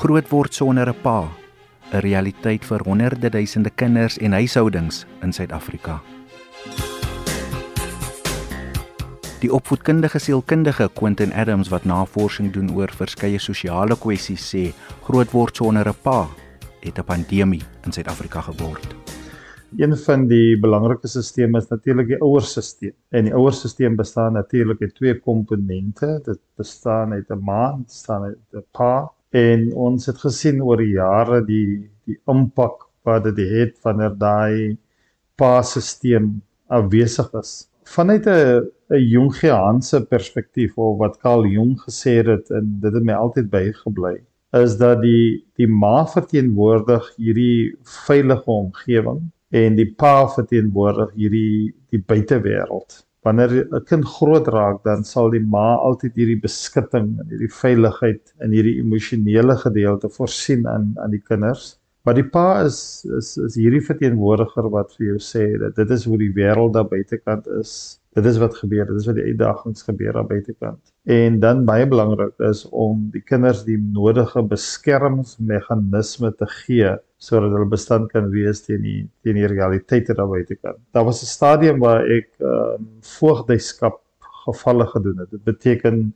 Groot word sonder 'n pa, 'n realiteit vir honderde duisende kinders en huishoudings in Suid-Afrika. Die opvoedkundige sielkundige Quentin Adams wat navorsing doen oor verskeie sosiale kwessies sê groot word sonder 'n pa het 'n pandemie in Suid-Afrika geword. Een van die belangrike stelsels is natuurlik die ouerstelsel. En die ouerstelsel bestaan natuurlik uit twee komponente. Dit bestaan uit 'n ma, dit bestaan uit 'n pa en ons het gesien oor die jare die die impak wat dit het wanneer daai pa-stelsel afwesig is. Vanuit 'n 'n Jungiaanse perspektief of wat Carl Jung gesê het en dit het my altyd bygebly is dat die die ma verteenwoordig hierdie veilige omgewing en die pa verteenwoordig hierdie die buitewêreld. Wanneer 'n kind groot raak, dan sal die ma altyd hierdie beskutting en hierdie veiligheid en hierdie emosionele gedeelte voorsien aan aan die kinders. Maar die pa is is is hierdie verteenwoordiger wat vir jou sê dat dit is hoe die wêreld daar buitekant is dit is wat gebeur, dit is wat die uitdagings gebeur aan buitekant. En dan baie belangrik is om die kinders die nodige beskermingsmeganisme te gee sodat hulle bestand kan wees teen die teen die realiteite daar buitekant. Daar was 'n stadium waar ek ehm um, voogdyskap gevalle gedoen het. Dit beteken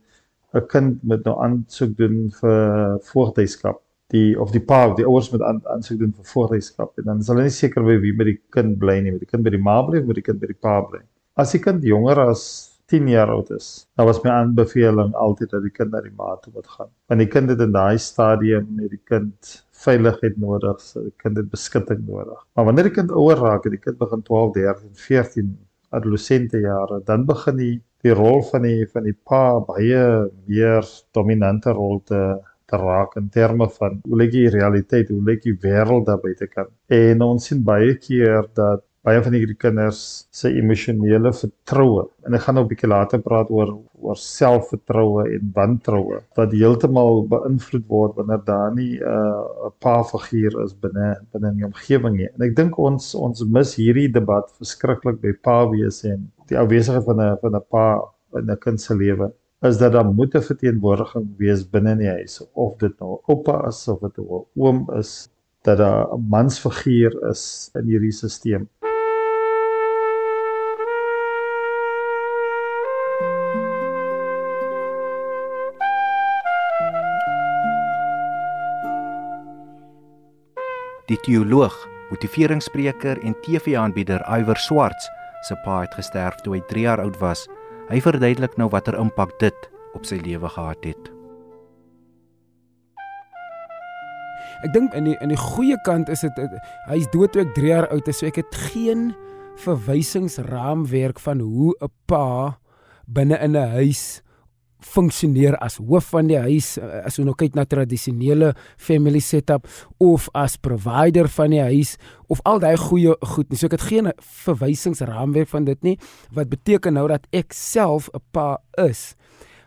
'n kind moet nou aansoek doen vir voogdyskap die of die pa of die ouers moet aansoek doen vir voogdyskap en dan is hulle nie seker wie by die kind bly nie, moet die kind by die ma bly of moet die kind by die pa bly. As die kind jonger as 10 jaar oud is, dan was my aanbeveling altyd dat die kind na die ma toe moet gaan. Want die kind het in daai stadium met die kind veiligheid nodig, so die kind het beskutting nodig. Maar wanneer die kind ouer raak die kind begin 12, 13, 14 adolessente jare, dan begin die die rol van die van die pa baie meer dominante rol te te raak in terme van hoe lyk die realiteit, hoe lyk die wêreld daar buitekant. En ons sien baie keer dat baie van hierdie kinders se emosionele vertroue en ek gaan nou 'n bietjie later praat oor oor selfvertroue en wantroue wat heeltemal beïnvloed word wanneer daar nie uh, 'n pa figuur is binne binne die omgewing nie. En ek dink ons ons mis hierdie debat verskriklik by pa wees en die afwesigheid van 'n van 'n pa in 'n kind se lewe is dat daar moet 'n verteenwoordiging wees binne in die huis of dit nou oupa is of dit 'n oom is dat daar 'n mansfiguur is in hierdie stelsel. Die teoloog, motiveringsspreker en TV-aanbieder Iwer Swarts se pa het gesterf toe hy 3 jaar oud was. Hy verduidelik nou watter impak dit op sy lewe gehad het. Ek dink in die in die goeie kant is dit hy's dood toe ek 3 jaar oud is, so ek het geen verwysingsraamwerk van hoe 'n pa binne in 'n huis funksioneer as hoof van die huis eh, as ons nou kyk na tradisionele family setup of as provider van die huis of al daai goeie goed nie. So ek het geen verwysingsraamwerk van dit nie wat beteken nou dat ek self 'n pa is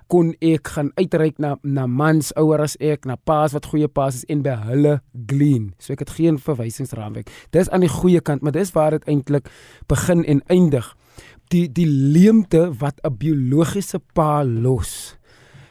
kon ek gaan uitreik na na mans ouer as ek na paas wat goeie paas is en by hulle glean. So ek het geen verwysingsraamwerk. Dis aan die goeie kant, maar dis waar dit eintlik begin en eindig die die leemte wat 'n biologiese pa los.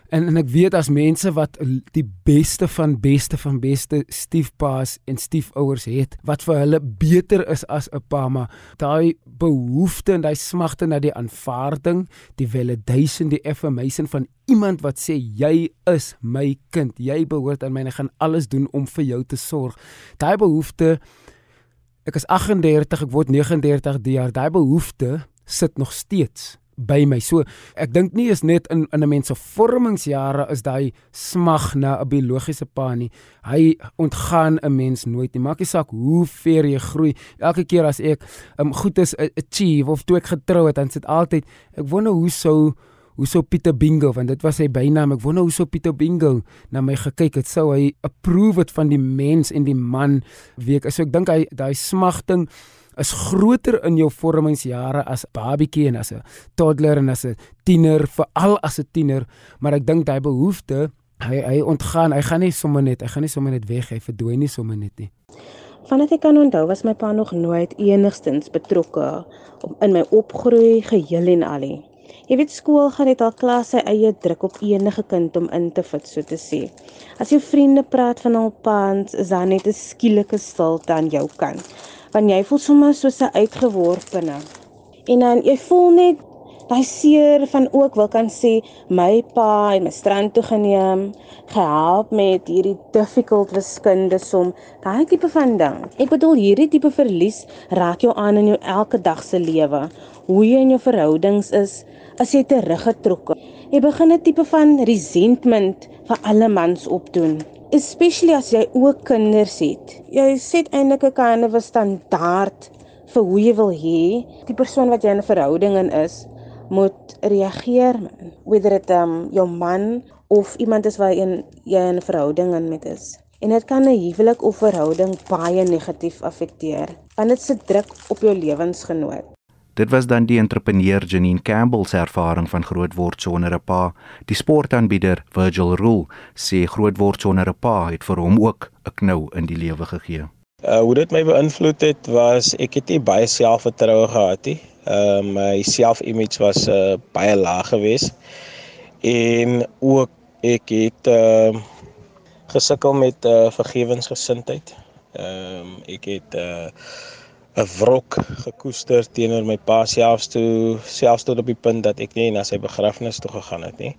En en ek weet as mense wat die beste van beste van beste stiefpaas en stiefouers het wat vir hulle beter is as 'n pa, maar daai behoefte en daai smagte na die aanvaarding, die validation, die affirmation van iemand wat sê jy is my kind, jy behoort aan my en ek gaan alles doen om vir jou te sorg. Daai behoefte ek is 38, ek word 39 die jaar. Daai behoefte sit nog steeds by my. So ek dink nie is net in in 'n mens se vormingsjare is daai smag na 'n biologiese pa nie. Hy ontgaan 'n mens nooit nie. Maak nie saak hoe ver jy groei. Elke keer as ek um, goed is achieve of toe ek getrou het, dan sit altyd ek wonder hoe sou hoe sou Pieter Bingo want dit was sy bynaam. Ek wonder hoe sou Pieter Bingo na my gekyk het. Sou hy approve dit van die mens en die man week. So ek dink hy daai smagting is groter in jou vormingsjare as babietjie en as 'n toddler en as 'n tiener, veral as 'n tiener, maar ek dink daai behoefte, hy hy ontgaan, hy gaan nie sommer net, hy gaan nie sommer net weg, hy verdwyn nie sommer net nie. Vandat ek kan onthou, was my pa nog nooit enigstens betrokke in my opgroei geheel en al nie. Jy weet skool gaan net al klas sy eie druk op enige kind om in te fit so te sê. As jou vriende praat van hul pans, is daar net 'n skielike stilte aan jou kant. Want jy voel sommer soos 'n uitgeworpene. En dan jy voel net daai seer van ook wil kan sê my pa het my strand toe geneem, gehelp met hierdie difficult wiskunde som, daai tipe van ding. Ek bedoel hierdie tipe verlies raak jou aan in jou elke dag se lewe. Hoe jy in jou verhoudings is, as jy teruggetrokke. Jy begin 'n tipe van resentment vir alle mans opdoen. Especially as jy ook kinders het. Jy set eintlik 'n kind of 'n standaard vir hoe jy wil hê die persoon wat jy in 'n verhouding in is moet reageer whether dit um jou man of iemand is waar jy jy in 'n verhouding in met is. En dit kan 'n huwelik of verhouding baie negatief affekteer want dit sit druk op jou lewensgenoot. Dit was dan die entrepreneur Janine Campbell se ervaring van grootword sonder 'n pa. Die sportaanbieder Virgil Rule sê grootword sonder 'n pa het vir hom ook 'n knou in die lewe gegee. Uh hoe dit my beïnvloed het was ek het nie baie selfvertroue gehad nie. Ehm uh, my self-image was uh, baie laag geweest. En ook ek het uh gesukkel met uh vergewensgesindheid. Ehm um, ek het uh 'n wrok gekoester teenoor my pa selfs toe selfs tot op die punt dat ek nie na sy begrafnis toe gegaan het nie.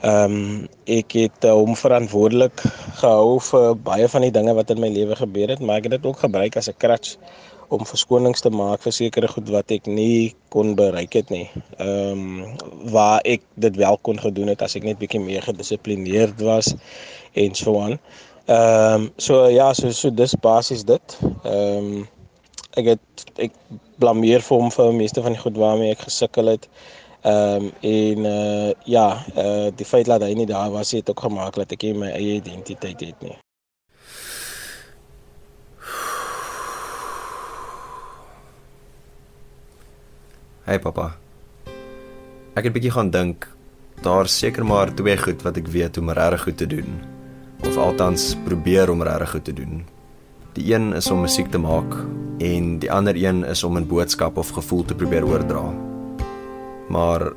Ehm um, ek het uh, hom verantwoordelik gehou vir baie van die dinge wat in my lewe gebeur het, maar ek het dit ook gebruik as 'n crutch om verskonings te maak vir sekere goed wat ek nie kon bereik het nie. Ehm um, waar ek dit wel kon gedoen het as ek net bietjie meer gedissiplineerd was en so aan. Ehm um, so ja, so so dis basies dit. Ehm um, ek het ek blameer vir hom vir die meeste van die goed waarmee ek gesukkel het. Ehm um, en uh ja, uh die feit dat hy nie daar was het ook gemaak dat ek nie my eie identiteit het nie. Hey pappa. Ek het bietjie gaan dink. Daar's seker maar twee goed wat ek weet om regtig goed te doen. Of althans probeer om regtig goed te doen. Die een is om musiek te maak en die ander een is om 'n boodskap of gevoel te probeer oordra. Maar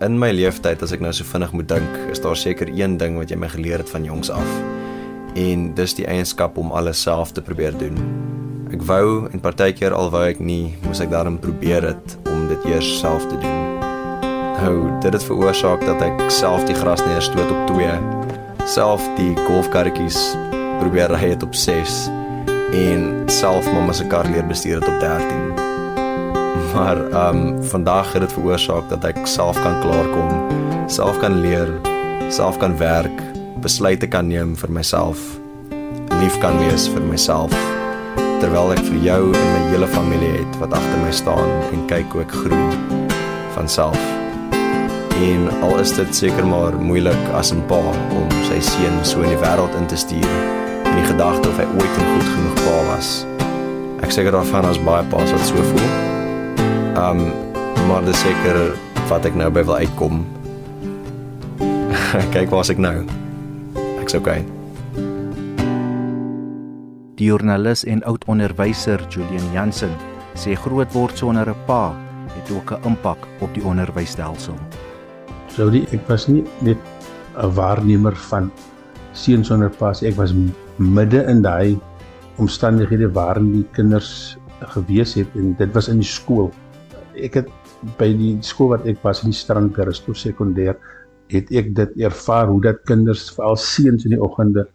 in my lewenstyd as ek nou so vinnig moet dink, is daar seker een ding wat jy my geleer het van jongs af. En dis die eienskap om alles self te probeer doen. Ek wou en partykeer al wou ek nie, moes ek daarin probeer het dit eers self te doen. Nou, dit het veroorsaak dat ek self die gras neerstoot op 2, self die golfkarretjies probeer ry het op 6 en self mamma se kar leer bestuur het op 13. Maar ehm um, vandag het dit veroorsaak dat ek self kan klaarkom, self kan leer, self kan werk, besluite kan neem vir myself, lief kan wees vir myself terwyl ek vir jou en my hele familie het wat agter my staan en kyk hoe ek groei van self. En al is dit seker maar moeilik as 'n pa om sy seun so in die wêreld in te stuur in die gedagte of hy ooit 'n goed genoeg pa was. Ek seker daarvan as baie pa's wat so voel. Um maar dis seker wat ek nou by wil uitkom. kyk waar's ek nou. Ek's okay. Die joernalis en oud onderwyser Julian Jansen sê groot word sonder 'n pa het ook 'n impak op die onderwysstelsel. Sou die ek was nie net 'n waarnemer van seun sonder pa, ek was midde in daai omstandighede waarin die kinders gewees het en dit was in die skool. Ek het by die skool wat ek was in die Strandberg sekondêr het ek dit ervaar hoe dat kinders veral seuns in die oggende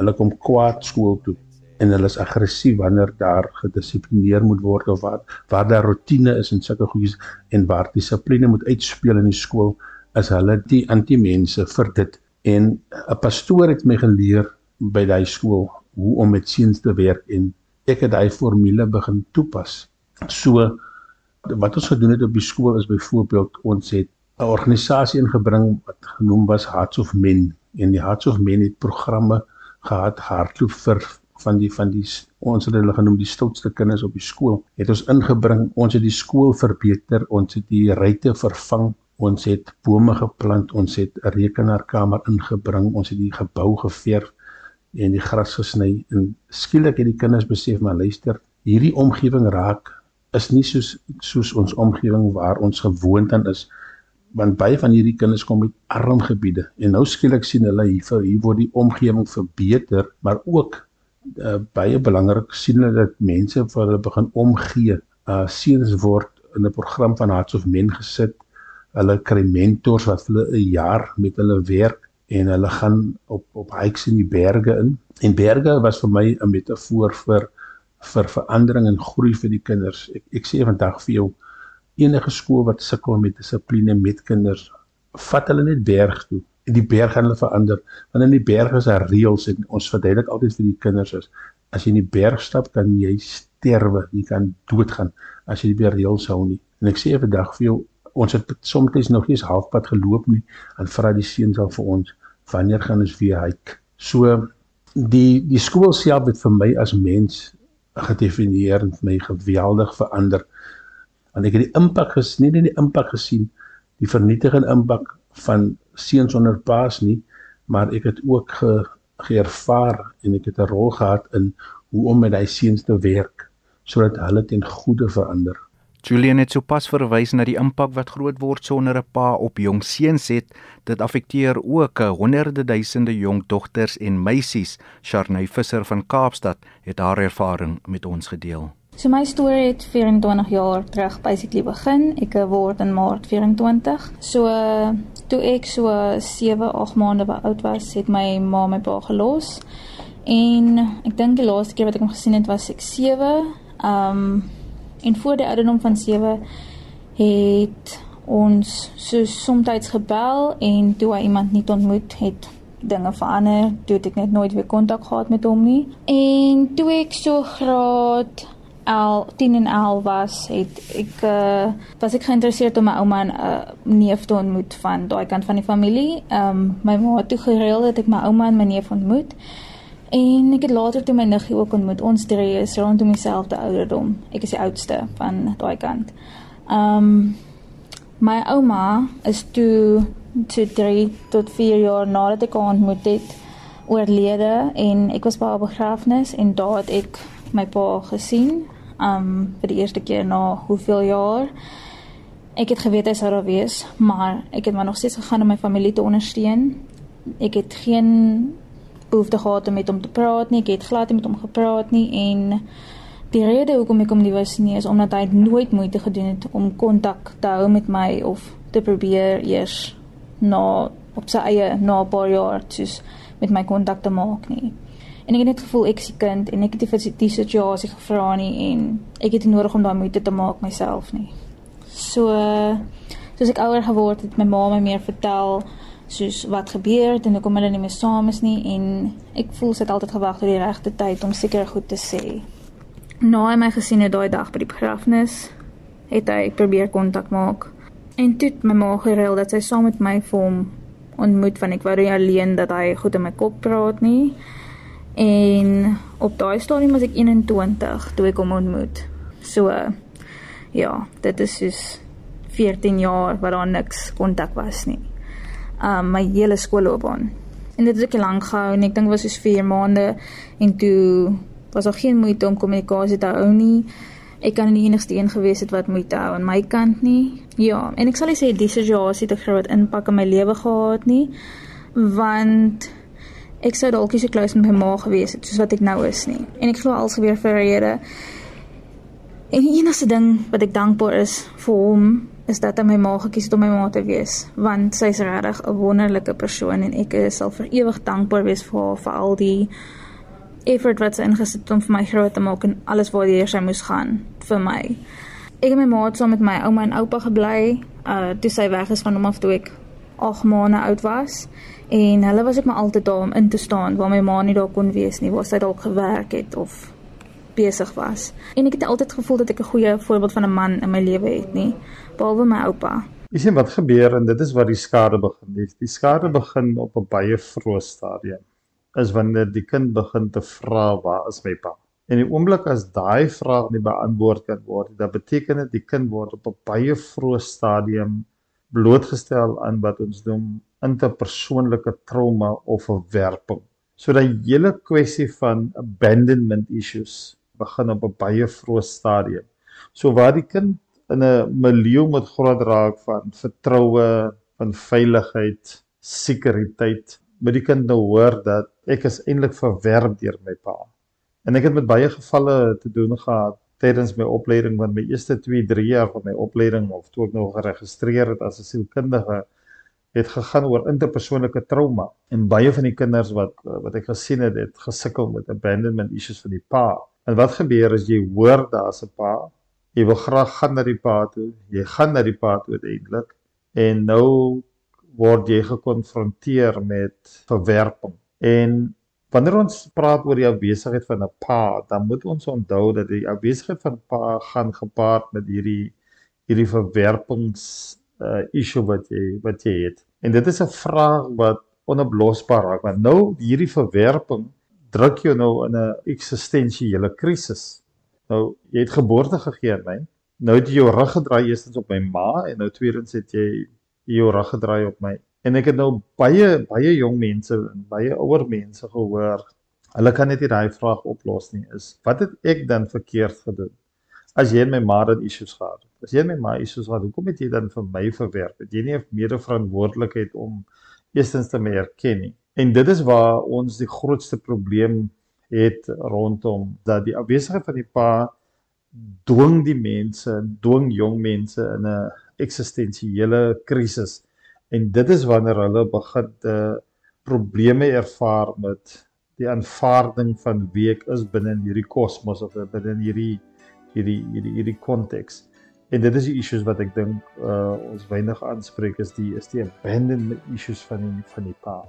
hulle kom kwaad skool toe en hulle is aggressief wanneer daar gedissiplineer moet word of waar waar daar rotine is en sulke goedjies en waar dissipline moet uitspeel in die skool is hulle die anti-mense vir dit en 'n pastoor het my geleer by daai skool hoe om met seuns te werk en ek het daai formule begin toepas. So wat ons gedoen het op die skool is byvoorbeeld ons het 'n organisasie ingebring wat genoem was Hearts of Men. En die Hearts of Men het programme gehad hardloop vir van die van die ons het hulle genoem die stoutste kinders op die skool het ons ingebring ons het die skool verbeter ons het die ruitte vervang ons het bome geplant ons het 'n rekenaarkamer ingebring ons het die gebou geverf en die gras gesny en skielik het die kinders besef maar luister hierdie omgewing raak is nie soos soos ons omgewing waar ons gewoond aan is want baie van hierdie kinders kom uit arm gebiede en nou skielik sien hulle hier hier word die omgewing verbeter, maar ook uh, baie belangrik sien hulle dat mense vir hulle begin omgee. Uh seuns word in 'n program van Hearts of Men gesit. Hulle kry mentors wat hulle 'n jaar met hulle werk en hulle gaan op op hikes in die berge in. En berge was vir my 'n metafoor vir vir verandering en groei vir die kinders. Ek ek sê vandag vir jou enige skool wat sukkel met dissipline met kinders, vat hulle net berg toe. En die berg gaan hulle verander. Want in die berg is daar reëls en ons verduidelik altyd vir die kinders is as jy in die berg stap kan jy sterwe, jy kan doodgaan as jy die reëls hou nie. En ek sê vandag vir jou ons het soms nog nie eens halfpad geloop nie en vra die seuns al vir ons wanneer gaan ons weer hike. So die die skool self het vir my as mens gedefinieer en my geweldig verander. Want ek het die impak gesien, nie net die impak gesien die vernietigende impak van seuns onder paas nie, maar ek het ook ge, geervaar en ek het 'n rol gehad in hoe om met daai seuns te werk sodat hulle ten goeie verander. Julian het sopas verwys na die impak wat groot word sonder 'n pa op jong seuns het. Dit affekteer ook honderde duisende jong dogters en meisies. Sharnay Visser van Kaapstad het haar ervaring met ons gedeel. So my storie het 24 jaar terug basically begin. Ek word in Maart 24. So toe ek so 7, 8 maande oud was, het my ma my pa gelos. En ek dink die laaste keer wat ek hom gesien het was ek 7. Um En voor die ouderdom van 7 het ons so soms gebel en toe hy iemand nie ontmoet het dinge verander. Toe het ek net nooit weer kontak gehad met hom nie. En toe ek so graad al 10 en al was, het ek uh, was ek geïnteresseerd om my ouma en 'n uh, neef te ontmoet van daai kant van die familie. Ehm um, my ma het toe gereël dat ek my ouma en my neef ontmoet. En ek het later toe my niggie ook ontmoet. Ons drie is rondom dieselfde ouderdom. Ek is die oudste van daai kant. Um my ouma is toe toe 3 tot 4 jaar nadat ek haar ontmoet het oorlede en ek was by haar begrafnis en daar het ek my pa gesien. Um vir die eerste keer na hoeveel jaar. Ek het geweet hy sou daar wees, maar ek het maar nog steeds gegaan om my familie te ondersteun. Ek het geen behoefte gehad om met hom te praat nie. Ek het glad nie met hom gepraat nie en die rede hoekom ek hom nie wou sien nie is omdat hy nooit moeite gedoen het om kontak te hou met my of te probeer eers na op sy eie na 'n paar jaar soos met my kontak te maak nie. En ek het net gevoel ek is die kind en ek het nie vir die situasie gevra nie en ek het nodig om daai moeite te maak myself nie. So soos ek ouer geword het, my ma my meer vertel soos wat gebeur het en hoekom hulle nie meer saam is nie en ek voel sy het altyd gewag tot die regte tyd om seker goed te sê. Nou hy my gesien het daai dag by die begrafnis, het hy probeer kontak maak. En toe my ma gereël dat sy saam met my vir hom ontmoet van ek wou nie alleen dat hy goed in my kop praat nie. En op daai stadium was ek 21 toe ek hom ontmoet. So ja, dit is soos 14 jaar wat daar niks kontak was nie um, my hele skoolloopbaan. En dit het ook lank gehou en ek dink was soos 4 maande en toe was daar geen moeite om kommunikasie te hou nie. Ek kan nie enigste een gewees het wat moeite hou aan my kant nie. Ja, en ek sal nie sê die situasie het 'n groot impak op my lewe gehad nie, want ek sou dalk nie so close met my ma gewees het soos wat ek nou is nie. En ek glo alles gebeur vir rede. En die enigste ding wat ek dankbaar is vir hom is dat hy my ma gekies het om my ma te wees, want sy is regtig 'n wonderlike persoon en ek sal vir ewig dankbaar wees vir haar vir al die effort wat sy ingesit het om vir my groot te maak en alles waar deur sy moes gaan vir my. Ek en my ma het saam met my ouma en oupa gebly, uh toe sy weg is van hom af toe ek 8 maande oud was en hulle was ook maar altyd daar om in te staan waar my ma nie daar kon wees nie, waar sy dalk gewerk het of besig was. En ek het altyd gevoel dat ek 'n goeie voorbeeld van 'n man in my lewe het nie, behalwe my oupa. Jy sien wat gebeur en dit is waar die skade begin. Die, die skade begin op 'n baie vroeë stadium. Is wanneer die kind begin te vra waar is my pa? En die oomblik as daai vraag nie beantwoord kan word, dan beteken dit die kind word op 'n baie vroeë stadium blootgestel aan wat ons noem interpersoonlike trauma of verwerping. So daai hele kwessie van abandonment issues begin op 'n baie vroeë stadium. So waar die kind in 'n milieu moet groot raak van vertroue, van veiligheid, sekuriteit. Moet die kind nou hoor dat ek is eintlik verwerp deur my pa. En ek het met baie gevalle te doen gehad tydens my opleiding van my eerste 2, 3 jaar van my opleiding of toe ek nou geregistreer het as 'n sielkundige het gegaan oor interpersoonlike trauma en baie van die kinders wat wat ek gesien het het gesukkel met abandonment issues van die pa. En wat gebeur as jy hoor daar's 'n pa, jy wil graag gaan na die pa toe, jy gaan na die pa toe uiteindelik en nou word jy gekonfronteer met verwerping. En wanneer ons praat oor die afwesigheid van 'n pa, dan moet ons onthou dat die afwesigheid van 'n pa gaan gepaard met hierdie hierdie verwerpings uh issue wat jy wat jy het. En dit is 'n vraag wat onoplosbaar raak want nou hierdie verwerping druk jou nou in 'n eksistensiële krisis. Nou jy het geboorte gegee aan my. Nou het jy jou rug gedraai eerstens op my ma en nou tweedens het jy jou rug gedraai op my. En ek het nou baie baie jong mense en baie ouer mense gehoor. Hulle kan net daai vraag oplos nie. Is wat het ek dan verkeerd gedoen? As jy en my ma dan issues gehad het. As jy my ma issues gehad, hoekom het jy dan vir my verwerp? Het jy nie 'n mede-verantwoordelikheid om eerstens te my erken nie? En dit is waar ons die grootste probleem het rondom dat die afwesigheid van die pa dwing die mense, dwing jong mense in 'n eksistensiële krisis. En dit is wanneer hulle begin te probleme ervaar met die aanvaarding van wie ek is binne hierdie kosmos of binne hierdie hierdie hierdie hierdie konteks. En dit is die issues wat ek dink uh ons weinig aanspreek is die is die abandonment issues van die, van die pa.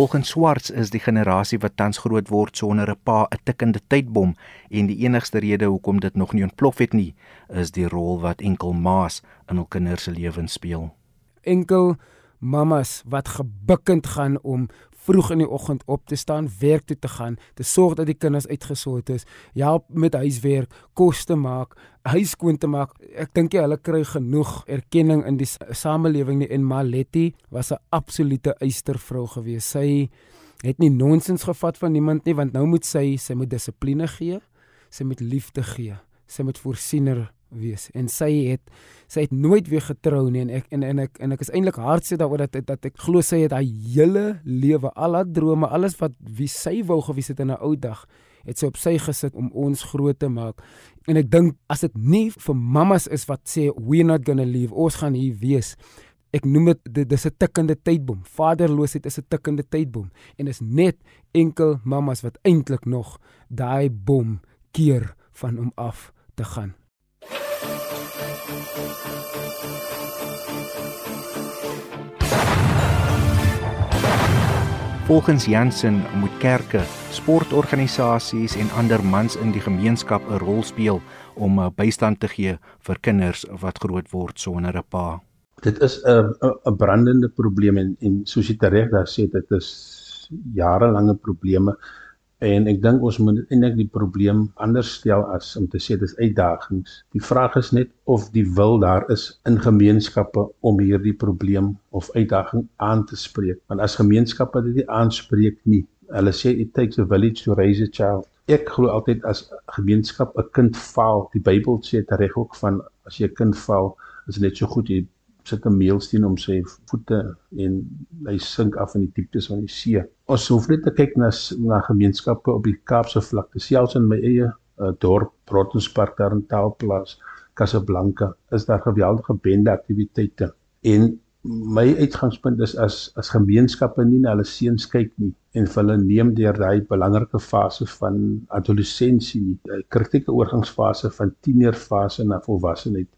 Volgens Swarts is die generasie wat tans groot word sonder 'n pa 'n tikkende tydbom en die enigste rede hoekom dit nog nie ontplof het nie, is die rol wat enkel ma's in hul kinders se lewens speel. Enkel mamas wat gebukkend gaan om vroeg in die oggend op te staan, werk toe te gaan, te sorg dat die kinders uitgesort is, help met huiswerk, kos te maak, huis skoon te maak. Ek dink jy hulle kry genoeg erkenning in die samelewing nie en Maletti was 'n absolute eystervrou gewees. Sy het nie nonsens gevat van niemand nie want nou moet sy sy moet dissipline gee, sy moet liefde gee, sy moet voorsiener wees. En sy het sy het nooit weer getrou nie en ek en en ek en ek is eintlik hartseer daaroor dat dat ek glo sy het haar hele lewe al haar drome alles wat wie sy wou gewees het in 'n ou dag het sy op sy gesit om ons groot te maak. En ek dink as dit nie vir mammas is wat sê we're not going to leave ons gaan hier wees ek noem dit dis 'n tikkende tydbom vaderloosheid is 'n tikkende tydbom en is net enkel mammas wat eintlik nog daai bom keer van hom af te gaan Volgens Jansen moet kerke, sportorganisasies en ander mans in die gemeenskap 'n rol speel om eh, bystand te gee vir kinders wat groot word sonder 'n pa. Dit is 'n 'n brandende probleem en en soos jy reg daar sê dit is jarelange probleme en ek dink ons moet eintlik die probleem anders stel as om te sê dis uitdagings. Die vraag is net of die wil daar is in gemeenskappe om hierdie probleem of uitdaging aan te spreek. Want as gemeenskappe dit nie aanspreek nie, Hulle sê it takes a village to raise a child. Ek glo altyd as gemeenskap 'n kind faal. Die Bybel sê dit reg ook van as jy 'n kind faal, is dit net so goed jy sit 'n meelsteen om sy voete en hy sink af in die dieptes van die see. Ons hoef net te kyk na na gemeenskappe op die Kaapse vlakte, selfs in my eie uh, dorp, Prottenspark daar in Taalplaas, Casablanca, is daar geweldige bende aktiwiteite. En my uitgangspunt is as as gemeenskappe nie na hulle seuns kyk nie en hulle neem deur daai belangrike fase van adolessensie die kritieke oorgangsfase van tienerfase na volwassenheid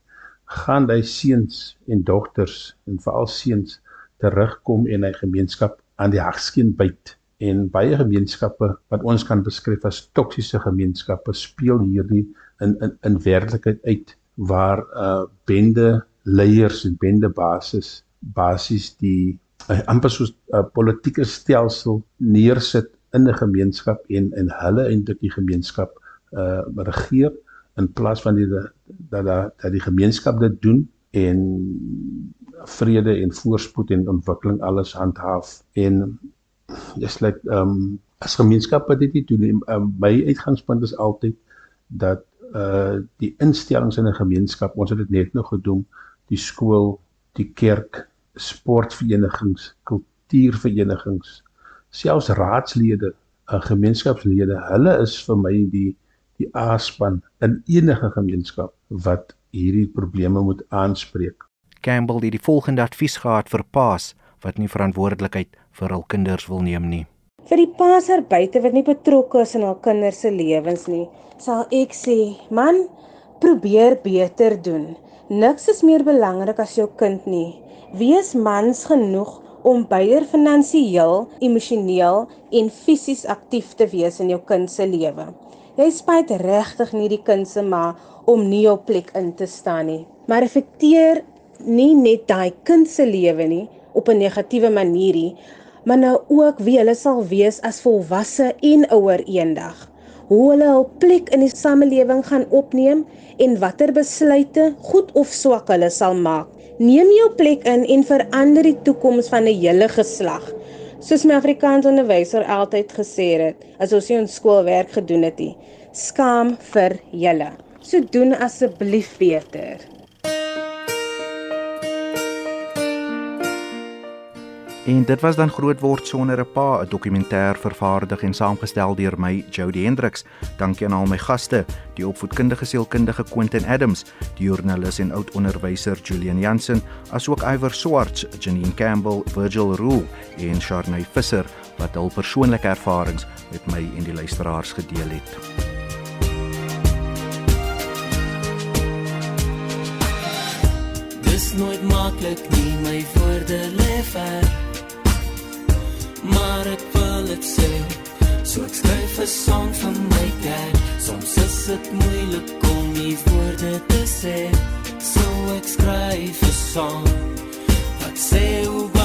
gaan hy seuns en dogters en veral seuns terugkom en hy gemeenskap aan die hagskeen byt. En baie gemeenskappe wat ons kan beskryf as toksiese gemeenskappe speel hierdie in in in werklikheid uit waar uh bende leiers en bende basis basies die uh, amper soos 'n uh, politieke stelsel neersit in 'n gemeenskap en en hulle eintlik die gemeenskap uh regeer in plaas van die dat dat dat die gemeenskap dit doen en vrede en voorspoed en ontwikkeling alles handhaaf en dis net ehm um, as gemeenskappe dit nie doen um, my uitgangspunt is altyd dat uh die instellings in 'n gemeenskap ons het dit net nog gedoen die skool die kerk sportverenigings kultuurverenigings selfs raadslede uh, gemeenskapslede hulle is vir my die die A-span in enige gemeenskap wat hierdie probleme moet aanspreek. Campbell het die volgende advies gehad vir paas wat nie verantwoordelikheid vir hul kinders wil neem nie. Vir die paas daar buite wat nie betrokke is in hul kinders se lewens nie, sal ek sê, man, probeer beter doen. Niks is meer belangrik as jou kind nie. Wees mans genoeg om beider finansiëel, emosioneel en fisies aktief te wees in jou kind se lewe. Jy spyt regtig nie die kind se ma om nie op plek in te staan nie. Maar effekteer nie net daai kind se lewe nie op 'n negatiewe manier nie, maar nou ook wie hulle sal wees as volwasse en ouer eendag. Hoe hulle hul plek in die samelewing gaan opneem en watter besluite goed of swak hulle sal maak. Neem jou plek in en verander die toekoms van 'n hele geslag. Soos my Afrikaans onderwyser altyd gesê het, as ons nie ons skoolwerk gedoen het nie, skaam vir julle. So doen asseblief beter. En dit was dan grootword sonder 'n pa, 'n dokumentêr vervaardig en saamgestel deur my Jody Hendriks. Dankie aan al my gaste, die opvoedkundige sielkundige Quentin Adams, die joernalis en oud onderwyser Julian Jansen, asook Iver Swarts, Janine Campbell, Virgil Roo en Sharney Visser wat hul persoonlike ervarings met my en die luisteraars gedeel het. Dis nooit maklik nie my woorde lê ver maar ek wil dit sê. So ek skryf 'n song van my dad. Soms is dit moeilik om die woorde te sê. So ek skryf 'n song wat sê hoe